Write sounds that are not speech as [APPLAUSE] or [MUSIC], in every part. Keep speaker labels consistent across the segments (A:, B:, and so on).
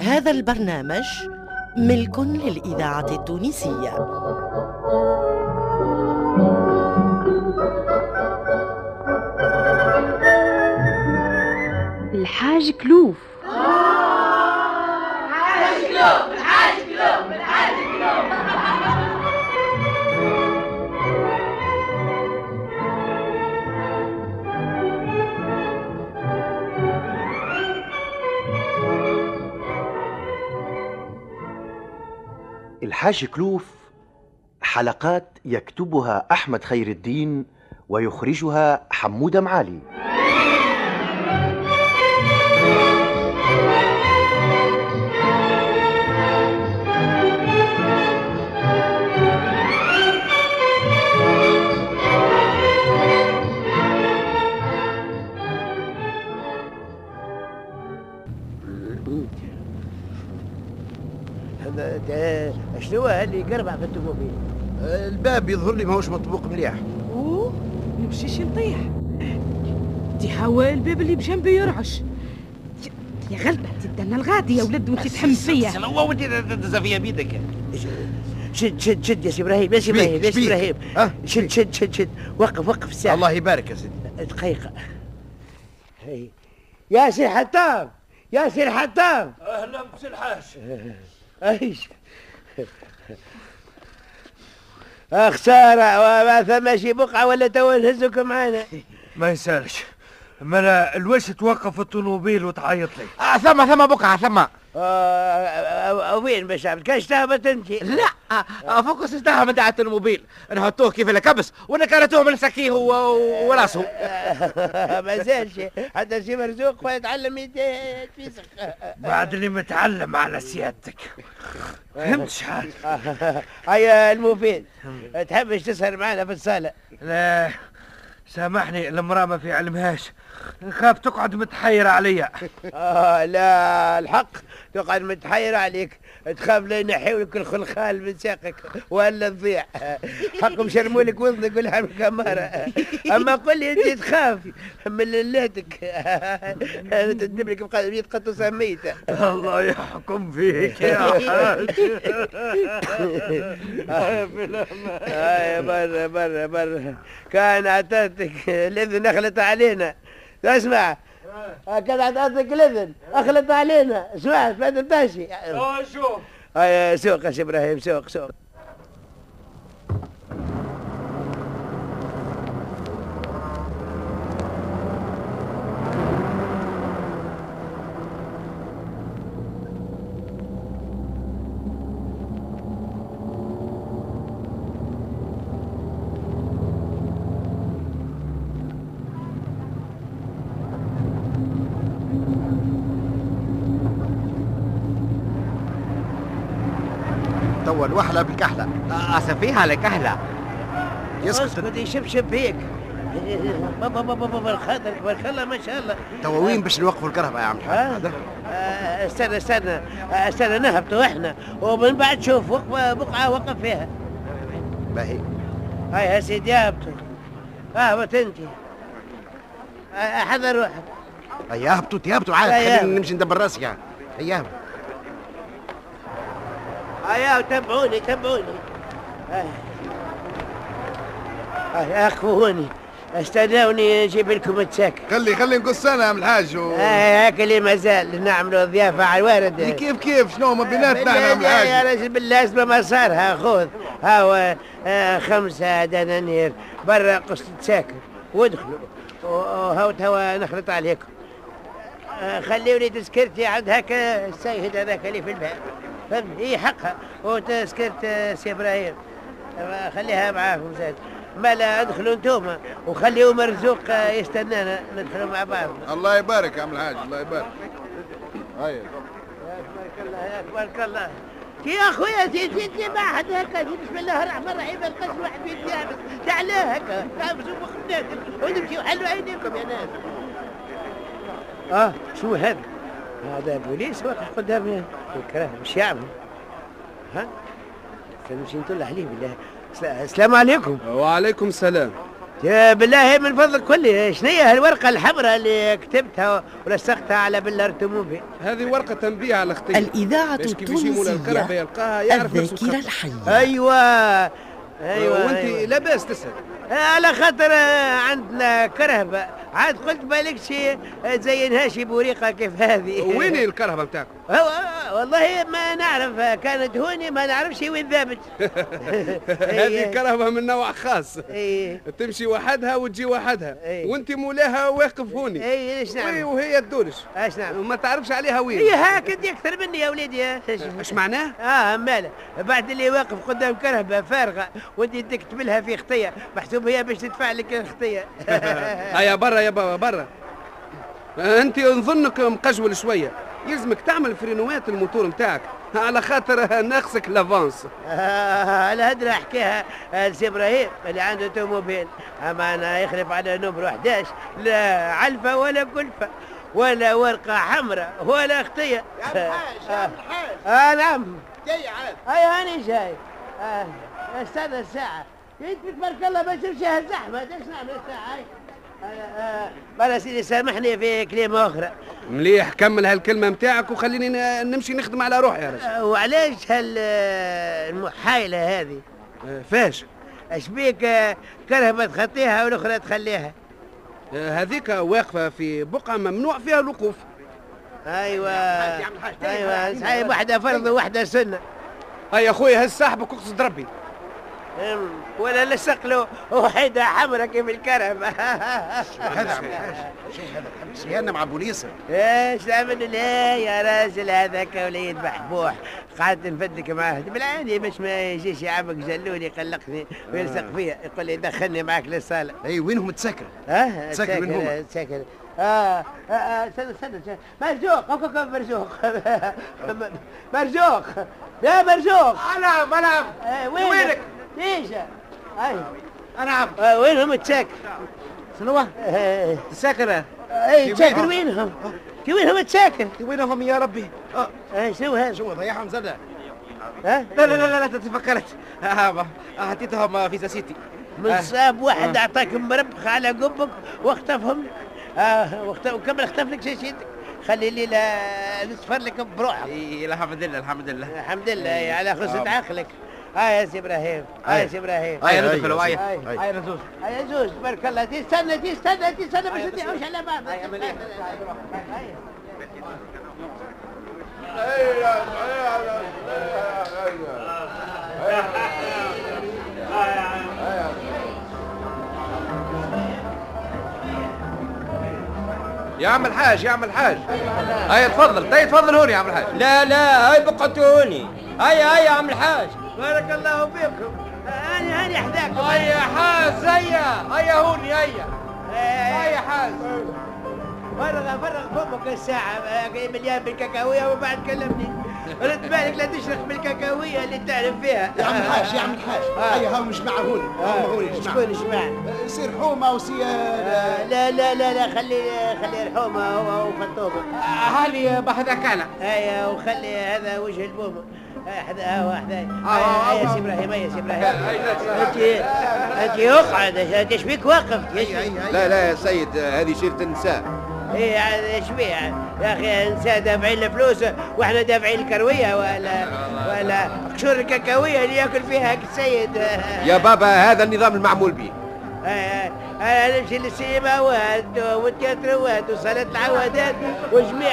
A: هذا البرنامج ملك للإذاعة التونسية.
B: الحاج كلوف.
C: الحاج كلوف. حلقات يكتبها أحمد خير الدين ويخرجها حمودة معالي.
D: شنو اللي قربع في التوموبيل؟
E: الباب يظهر لي ماهوش مطبوق مليح.
B: أوه نمشيش نطيح. دي هوا الباب اللي بجنبي يرعش. يا- يا غلبة تدنا الغادي يا ولد وانت تحم فيا.
E: هو ودي تزافيها بيدك.
D: شد شد شد يا سي إبراهيم يا سي إبراهيم يا سي؟
E: إبراهيم؟
D: شد شد شد شد. وقف وقف الساعة
E: الله يبارك يا سيدي.
D: دقيقة. هي. يا سي الحطام يا سي الحطام
E: أهلا بسي الحاج
D: إيش [LAUGHS] خسارة وما ثم شي بقعة ولا تو نهزكم معانا؟
F: ما يسالش. ما أنا الوش توقف الطوموبيل وتعيط لي.
E: آه ثم ثم بقعة ثم.
D: وين باش عمل كاش تهبط أنت.
E: لا آه، فوكس استاها من دعة الموبيل نحطوه كيف الكبس ونكرتوه من سكيه وراسه. [LAUGHS]
D: ما زالش حتى شي مرزوق فيتعلم يت- يتفيسخ
F: بعد اللي متعلم على سيادتك. فهمت شحال [LAUGHS]
D: هيا المفيد تحبش تسهر معنا في الصالة؟
F: لا. سامحني المرأة ما في علمهاش نخاف تقعد متحيرة عليا. [LAUGHS]
D: آه لا الحق تقعد متحير عليك. تخاف لا ينحيوا لك الخلخال من ساقك ولا تضيع. حقهم شرموا لك وذنك والحم كمارة. أما قل لي أنت تخاف من ليلتك أنا تندم لك بقى ميت قطوسة ميتة
F: الله يحكم فيك يا [LAUGHS] حاج.
D: آه برا برا برا. كان عطاتك الاذن اخلط علينا. اسمع كان عطاتك الاذن أخلط علينا. سمعت ما تمتاشي
F: شوف.
D: هيا سوق يا إبراهيم سوق سوق.
E: توا الوحلة بالكحلة.
G: اسفيها أهلا
E: يسكت.
D: اسكت يشبشب بيك. بابا بابا بابا خاطرك تبارك الله ما شاء الله.
E: توا وين باش نوقفوا الكهرباء يا عم الحاج؟ هذا؟
D: آه، استنى استنى. آه، استنى نهبطوا إحنا. ومن بعد شوف وقفة بقعة وقف فيها.
E: باهي.
D: هاي يا سيدي اهبطوا اهبط انت آه، حذر روحك.
E: هيا اهبطوا تهبطوا عاد
D: هيا.
E: خليني نمشي ندبر راسي يعني هيا اهبط.
D: هيا تبعوني تبعوني هاي هاي اخفوني استنوني نجيب لكم التساك
H: خلي خلي نقص أنا يا عم الحاج و...
D: هاي هاك اللي مازال نعملوا ضيافة على الوارد.
H: كيف كيف شنو ما بيناتنا إحنا يا عم
D: بالله يا
H: الحاج؟
D: رجل بالله ما صارها خذ. هاو آه، خمسة دنانير برا قسط ساكن وادخلوا. وهاو توا نخلط عليكم. آه، خليوني تذكرتي عند هكا السيد هذاك اللي في الباب. فهمت. هي حقها وتذكرت آه، سي إبراهيم. خليها معاكم زاد ما لا ادخلوا انتوما وخليوا مرزوق آه، يستنانا. ندخلوا مع بعض.
H: الله يبارك يا عم الحاج الله يبارك. هيا.
D: تبارك الله يا تبارك الله. يا أخويا زيد زيد زيد ما حد هكا. بسم الله الرحمن الرحيم. القسم واحد في الدعم تعالى هكا. تعالوا شوفوا خدامكم ونمشي. وحلوا عينيكم يا ناس. آه شو هذا؟ هذا بوليس واقف قدامي الكراه مش يعمل. ها؟ نمشي نطلع عليه بالله. السلام عليكم.
I: وعليكم السلام.
D: يا بالله من فضلك كل شنو هي هالورقة الحمراء اللي كتبتها ولصقتها على بالارتموبي
H: هذه ورقة تنبيه على أختي.
A: الإذاعة التونسية
H: يلقاها يعرف نفسه
A: الذاكرة. الحية.
D: أيوه. أيوه
H: وانت
D: أيوة.
H: لاباس تسأل.
D: على خاطر عندنا كرهبة عاد قلت بالك شي زينهاش بوريقة كيف هذه.
H: وين الكرهبة بتاعكم؟
D: والله ما نعرف كانت هوني ما نعرفش وين ذابت. [LAUGHS]
H: هذه كرهبة من نوع خاص. تمشي وحدها وتجي وحدها. وانت مولاها واقف هوني.
D: إي
H: إيش
D: نعمل؟
H: وهي تدورش.
D: إيش نعمل؟
H: وما تعرفش عليها
D: هي
H: وين
D: هكذا أكثر مني يا وليدي. [LAUGHS]
H: إيش معناه؟
D: آه ماله. بعد اللي واقف قدام كرهبة فارغة وانت تكتب لها في خطية. محسوب هي باش تدفع لك الخطية. [LAUGHS]
H: هيا برا يا بابا برا. أنت نظنك مقجول شوية. يلزمك تعمل فرينوات الموتور نتاعك. على خاطر ناقصك l'avance
D: آه، الهدرة احكيها لسي إبراهيم اللي عنده توموبيل أما أنا يخلف على نمرو 11 لا علفة ولا كلفه ولا ورقة حمراء ولا خطية. يا الحاج يا الحاج آه نعم. جاي عاد. اي هاني جاي. آه استنى الساعة. انت تبارك الله ما تشوفش هالزحمه إيش نعمل الساعة هاي بلا سيدي سامحني في كلمه أخرى
H: مليح كمل هالكلمة نتاعك وخليني نمشي نخدم على روحي يا رجل.
D: آه، وعلاش هال المحايلة هذه؟
H: آه، فاش؟
D: اش بيك آه، كرهبة تخطيها والاخرى تخليها؟
H: هذيك واقفة في بقعة ممنوع فيها الوقوف.
D: أيوه. أيوه صحيح واحدة فرض وواحدة سنة.
H: هيا خويا هز صاحبك واقصد ربي.
D: ولا لصق له وحيدة حمرا كيف الكرهبة
C: سيانا مع بوليس.
D: إيش تعمل لا يا راجل هذاك وليد محبوح. قعدت نفدلك معاه بالعادي باش ما يجيش يعمك جلولي يقلقني ويلصق فيا يقول لي دخلني معك للصالة.
C: أي وينهم؟ تسكر.
D: ها؟
C: تسكر من هما؟
D: تسكر. آه آه، آه، استنى استنى. مرزوق هوك هوك مرزوق. مرزوق. يا مرزوق.
E: نعم نعم
D: آه، وينك؟ إيش؟ أي.
E: نعم
D: آه، وينهم تساكر؟
E: شنو؟
D: آه، أي تساكر وينهم؟ كي وينهم تساكر؟
E: وينهم يا ربي. آه،
D: آه، شنو هذا؟
C: شو ضيعهم
D: ها؟
E: لا. لا لا لا تفكرت حطيتهم في سيتي.
D: من صاب واحد اعطاك مربخ على قبك واختفهم. أه واختف وكمل اختف لك شاشتك خلي لي لا نصفر لك بروحك.
E: الحمد لله الحمد لله.
D: الحمد لله على خصة عقلك. آه يا سي إبراهيم آه يا سي
E: إبراهيم.
C: أي-
E: هيا
D: أي.
E: هيا نزوز
D: يا زوز تبارك الله تستنى تستنى تستنى باش تدعوش على بعض.
E: يا عم الحاج يا عم الحاج. هيا تفضل تي تفضل هون يا عم الحاج.
I: لا لا هاي بقعتوا هوني هيا هيا يا عم الحاج.
D: بارك الله فيكم هاني هاني حداكم
E: هيا حاج هيا. هيا هوني هيا.
D: هيا
E: هيا حاج
D: فرغ فرغ فمك الساعة. آه، مليان بالكاكاوية وبعد كلمني. رد بالك لا تشرق بالكاكاوية اللي تعرف فيها.
C: يا عم الحاج يا عم الحاج. هيا هاو جماعة هوني هاو هوني جماعة.
D: شكون جماعة
C: سير حومة وسير
D: آه، لا لا لا لا خلي خلي الحومة وفطومة
E: هاني بحذاك أنا.
D: هيا وخلي هذا وجه البومة هيا حدا هو حدا
E: آه،
D: هيا
E: آه،
D: سي إبراهيم هيا سي
E: إبراهيم.
D: انت انت اقعد إيش بيك واقف.
J: لا لا يا سيد هذه شيرة النساء
D: إيه عاد إيش بيها يا أخي النساء دافعين الفلوس وإحنا دافعين الكروية ولا ولا قشور الكاكاوية اللي يأكل فيها السيد
J: يا بابا هذا النظام المعمول به
D: آه، أنا نمشي للسينماوات والتياتروات وصالات العوادات وجميع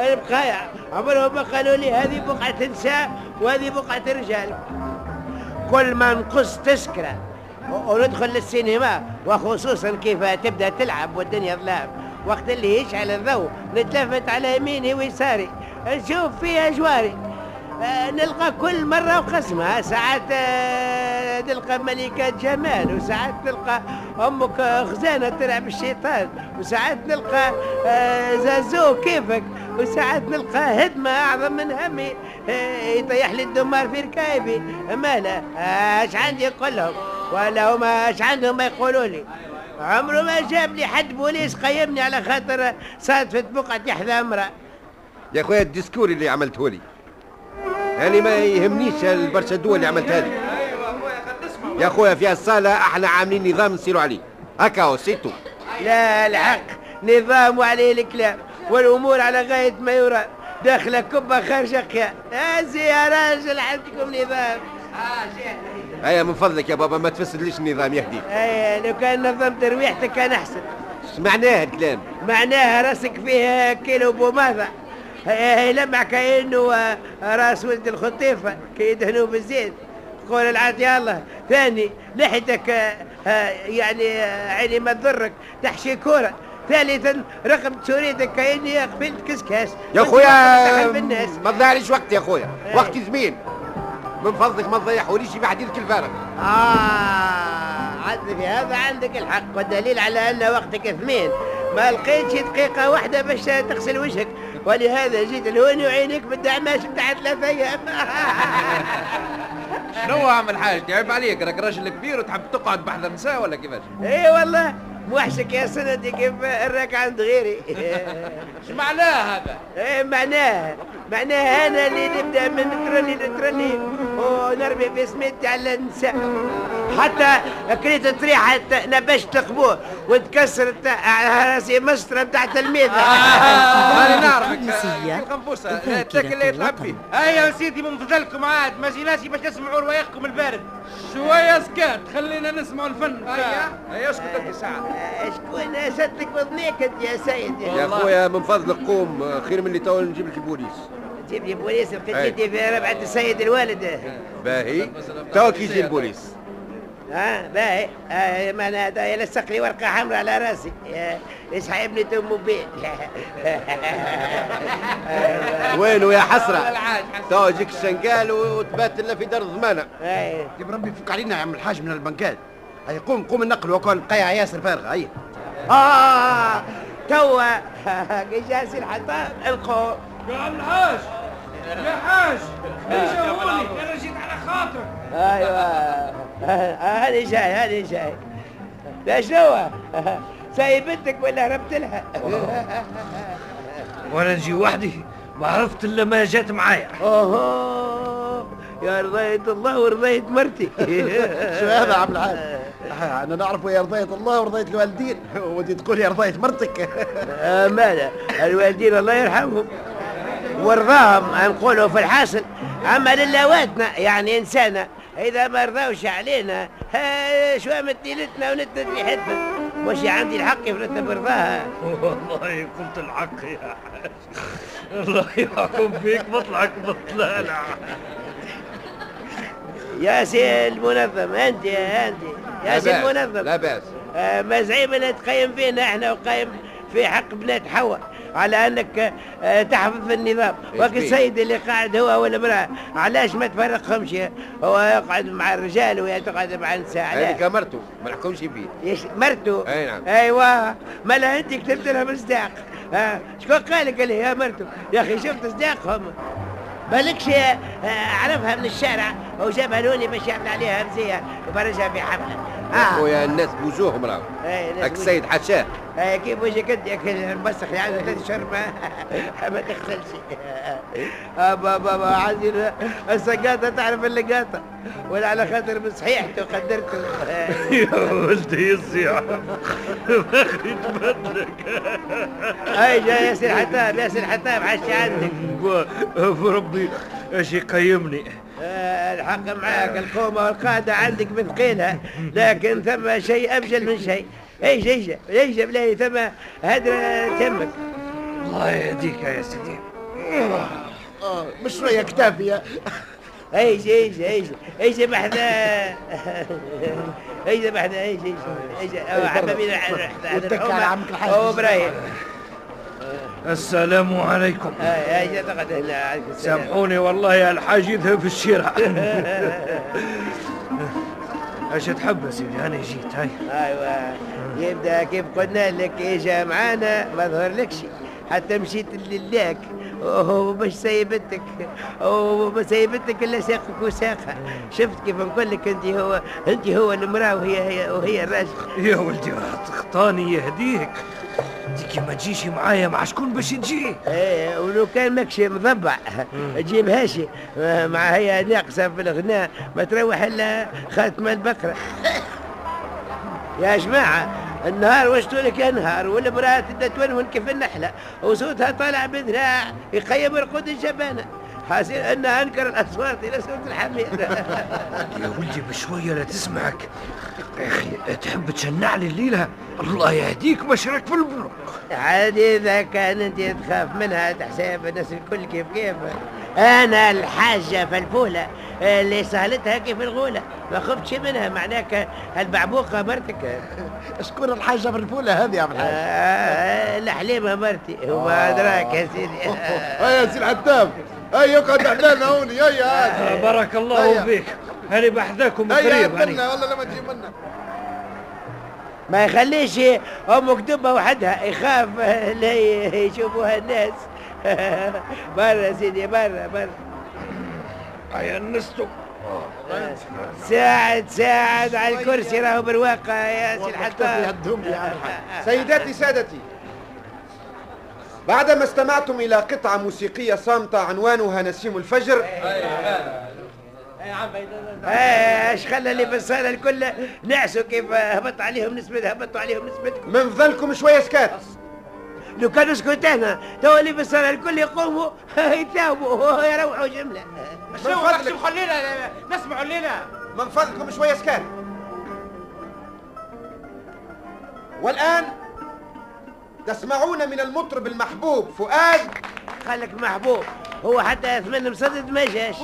D: البقايا عمرهم ما قالوا لي هذه بقعة نساء وهذه بقعة رجال. كل ما نقص تسكرة و- وندخل للسينما وخصوصا كيف تبدأ تلعب والدنيا ظلام وقت اللي يشعل الضوء نتلفت على يميني ويساري. نشوف فيها جواري. آه، نلقى كل مرة وقسمها ساعات آه، نلقى ملكة جمال وساعات نلقى أمك خزانة تلعب الشيطان. وساعات نلقى آه، زازو كيفك؟ وساعات نلقى هدمة أعظم من همي. آه، يطيح لي الدمار في ركايبي. مالا اش عندي نقول لهم؟ ولا هما اش عندهم ما يقولوا لي؟ عمره ما جاب لي حد بوليس قيمني على خاطر صادفت بقعة يحذى امرأة.
J: يا خويا ال discours اللي عملته لي. يعني ما يهمنيش البرشا الدول اللي عملتها لي. يا خويا في الصالة إحنا عاملين نظام نسيروا عليه. هكا سيتو.
D: لا الحق. نظام وعليه الكلام. والأمور على غاية ما يرام داخلة كبه خارجة قيام هازي يا راجل عندكم نظام.
J: هيا من فضلك يا بابا ما تفسدليش النظام يهديك
D: اي لو كان نظمت ريحتك كان أحسن.
J: إيش معناه الكلام؟
D: معناها راسك فيه كيلو بوماضة يلمع كأنه راس ولد الخطيفة كي يدهنوه بالزيت. قول العاد الله ثاني لحيتك آه، يعني آه، عيني ما تضرك. تحشي كورة. ثالثا رقم شريتك كأني قبلت كسكاس.
J: يا خويا ما تضيعليش وقت يا خويا.
D: إيه.
J: وقتي زمين من فضلك ما تضيعوليش في حديثك الفارغ.
D: آه عاد في هذا عندك الحق والدليل على أن وقتك ثمين. ما لقيتش دقيقة واحدة باش تغسل وجهك. ولهذا جيت لهوني وعينيك بالدعماش بتاع ثلاث أيام. [LAUGHS]
E: شنو عم الحاج عيب عليك راك راجل كبير وتحب تقعد بحذا النساء ولا كيفاش؟
D: اي والله. موحشك يا سندي كيف الراك عند غيري؟ [LAUGHS]
E: إيش معناه هذا؟
D: إيه معناه معناه أنا اللي نبدأ من ترني لترني ونرمي في سميتي على النساء حتى كريت طريحة نبشت القبور وتكسرت على راسي مسطرة بتاع تلميذة.
E: هاني [LAUGHS] نعرفك.
A: التونسية
E: القنفوسة
A: ذاكرة
E: تاكل اللي
A: الوطن.
E: فيه. هيا يا سيدي من فضلكم عاد. ما جيناش باش نسمعوا روايقكم البارد. شوية سكات خلينا نسمعوا الفن. هيا هيا أسكت أنت. ساعة
D: شكون ستك وضنيك أنت يا سيد
J: يا خويا من فضلك قوم خير من اللي تو نجيب لك البوليس
D: جيب لي بوليس لقيت
J: أي.
D: يدي في ربعة السيد الوالد.
J: باهي. تو كي يجي البوليس؟
D: ها باهي. آه معناها يلصق لي ورقة حمراء على راسي. آه، إيش حيبني توموبيل. [LAUGHS]
J: وينو يا حسرة؟
E: العاج
J: تو يجيك الشنقال وتبات لنا في دار الضمانة.
D: أي.
C: يا ربي فك علينا يا عم الحاج من البنكات. هيا قوم قوم النقل وكون قيع ياسر فارغه هيا
D: آه توا قجاز الحطام القوا
E: يا الحاج يا حاج جاوني أنا جيت على خاطرك
D: أيوه. هاني جاي هاني جاي لا شنو؟ [LAUGHS] سايبتك ولا هربت لها؟
F: وأنا نجي وحدي. ما عرفت إلا ما جات معايا.
D: أوه يا رضيت الله ورضيت مرتي. [LAUGHS]
C: شو هذا عم الحاج آه، أنا نعرف يا رضيت الله ورضيت الوالدين. ودي تقول يا رضيت مرتك.
D: آه، ماذا الوالدين الله يرحمهم. ورضاهم نقولوا في الحاصل. أما للواتنا يعني انسانه إذا ما رضاوش علينا شو مدينتنا ونتت ريحتنا مش عندي الحق يفرضنا برضاها
F: والله قلت الحق يا حاج. الله يحكم فيك بطلعك بطلالة
D: يا سي المنظم أنت يا أنت. يا سي المنظم.
J: لا بأس.
D: آه، ما زعيم اللي تقيم فينا إحنا وقايم في حق بنات حواء. على انك آه، تحفظ النظام.
J: بيه؟
D: السيد اللي قاعد هو والمراه علاش ما تفرقهمش هو يقعد مع الرجال وهي تقعد مع النساء.
J: هذيك مرته ما نحكمش فيه.
D: يش مرته؟
J: أي نعم.
D: أيوه. مالا أنت كتبت لها مصداق شكون قال لك اللي يا مرته؟ يا أخي شفت صداقهم. بالكش آه، عرفها من الشارع؟ وجابها لوني باش يعمل عليها رزيه وفرجها في حفله
J: يا
D: آه.
J: خويا الناس بوجوههم راهو.
D: إيه،
J: هاك
D: وجه.
J: السيد حشاه
D: آه، كيف وجهك أنت يا أخي المسخ يعني ثلاث شهور ما ما تغسلش [LAUGHS] ابا بابا عندي السقاطة تعرف اللقاطة. ولا على خاطر بصحيحته قدرته [LAUGHS]
F: يا ولدي يصيح ما خريت بدلك. [LAUGHS]
D: أي جاي ياسر حتاب ياسر حتاب حشي عندك.
F: بربي إيش يقيمني؟
D: آه، الحق معاك القومة والقادة عندك مثقيلها لكن ثم شيء أبجل من شيء. إيش إيش إيش بلاي ثم هدرة تمك.
F: الله يهديك يا سيدي.
C: آه، مش شوية كتافية.
D: إيش إيش إيش إيش بحذا إيش بحذا إيش إيش إيش؟ أو حبابين
C: واتكل على عمك الحاج.
F: السلام عليكم.
D: السلام.
F: سامحوني والله يا الحاج يذهب في الشراء [LAUGHS] إيش تحب يا سيدي؟ أنا جيت هاي.
D: أيوه. يبدأ كيف قلنا لك إجا معانا ما ظهر لكش حتى مشيت للاك وهو مش سيبتك وما سيبتك إلا ساقك وساقها. شفت كيف نقول لك أنت هو أنت هو المرأة وهي هي وهي الراجل.
F: يا ولدي تخطاني يهديك. كي ما تجيش معايا مع شكون باش تجي
D: إيه ولو كان ماكشي مضبع. تجيبهاش مع هي ناقصة في الغناء ما تروح إلا خاتمه البقرة. يا جماعة النهار وش لك يا نهار؟ والمرأة تبدا تونون كيف النحلة؟ وصوتها طالع بذراع يقيم رقود الجبانة. حاسين انها أنكر الأصوات إلى صوت الحمير
F: يا ولدي بشوية لا تسمعك. يا أخي تحب تشنع لي الليلة؟ الله يهديك مشرك في البلوك.
D: عادي إذا كان أنت تخاف منها تحسب الناس الكل كيف كيف. أنا الحاجة فلفوله اللي سهلتها كيف الغولة. ما خفتش منها معناك البعبوقه مرتك.
C: شكون الحاجة بالفوله هذه يا عم الحاج؟
D: آه الحليمه مرتي. وما أدراك يا سيدي.
C: هيا سي العتاب هيا اقعد حدانا هوني. هيا.
F: آه بارك الله. فيك. هاني بحذاكم قريب هاني.
C: منا والله لما تجي منا.
D: ما يخليش أمك دبه وحدها يخاف [LAUGHS] لا يشوفوها الناس. [LAUGHS] برا سيدي برا برا.
F: هيا نستو
D: ساعد ساعد على الكرسي راهو بالواقع يا سي الحطاب
J: سيداتي سادتي. بعدما استمعتم إلى قطعة موسيقية صامتة عنوانها نسيم الفجر
D: آه، إيش خلى اللي في الصاله الكل نعسوا كيف هبط عليهم نسبة هبطوا عليهم نسبتكم
J: من فضلكم شوية سكات.
D: لو كانوا سكوتانا تو اللي في الصاله الكل يقوموا [LAUGHS] يتاوبوا يروحوا جملة.
J: من فضلك.
E: خلينا نسمعوا الليلة
J: من فضلكم شوية سكات. والآن تسمعون من المطرب المحبوب فؤاد.
D: خلك محبوب. هو حتى يثمن مصدد ما جاش.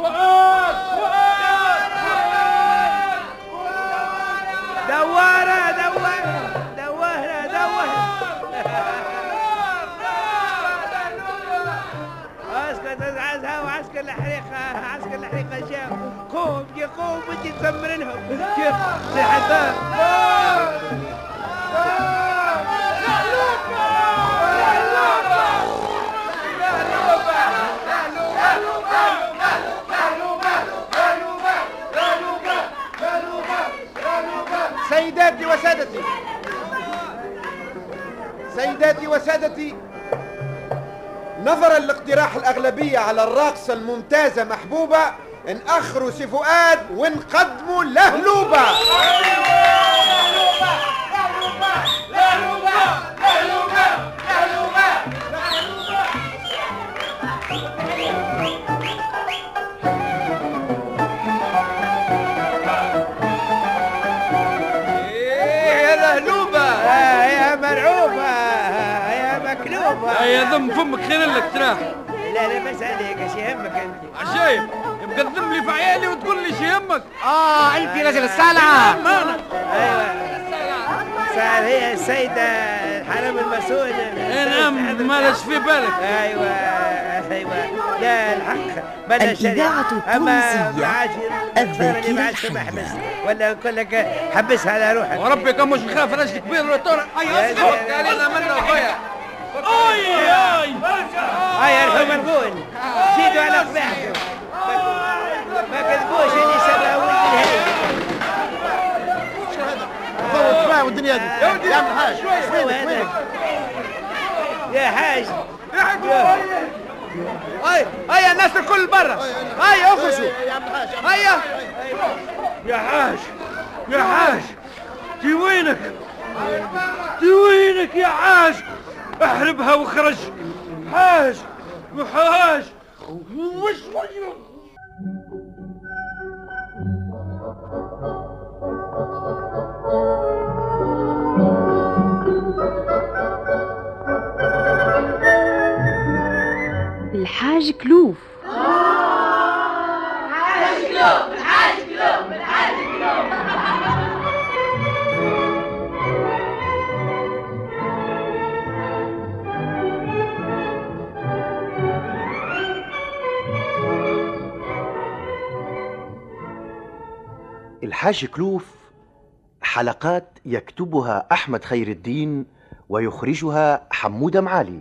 D: دوارة دوارة دوارة دوارة. اسكت ازعزها وعسكر الحريقة عسكر الحريقة جاء. قوم يا قوم انت تسمرنهم كيف
J: وسادتي. سيداتي وسادتي نظرا لاقتراح الأغلبية على الراقصة الممتازة محبوبة انأخروا سي فؤاد ونقدموا لهلوبة.
H: يا
D: يا
H: ذم فمك خير لك تراح
D: لا لا بس عليك إيش يهمك أنت.
H: عجيب يبقى تذم لي في عيالي وتقول لي شي يهمك.
E: آه أنت رجل الصلعه
D: أيوه. صار هي السيدة الحرم المسؤول
H: نعم مالش في بالك.
D: أيوه أيوه. لا الحق. بلا
A: الإذاعة التونسية
D: ما
A: الذاكرة
D: ما
A: الحية.
D: ولا نقول لك حبسها على روحك.
H: وربي كم مش نخاف رجل كبير ولا أي
D: زلمة.
H: أسكت. علينا منا خويا اي اي
D: هاي ارحم مرقون زيدوا على قباحكم ما كذبوش اللي سبع ولد الهي
C: فوت شوية والدنيا دي. يا الحاج
D: شو هذا يا حاج.
E: هاي هيا الناس الكل برا. هيا أخرجوا.
C: يا
E: هيا
F: يا حاج. يا حاج تي وينك؟ تي وينك يا حاج؟ احربها واخرج. حاج يا حاج وش
K: الحاج كلوف.
L: الحاج كلوف. حلقات يكتبها أحمد خير الدين ويخرجها حمودة معالي.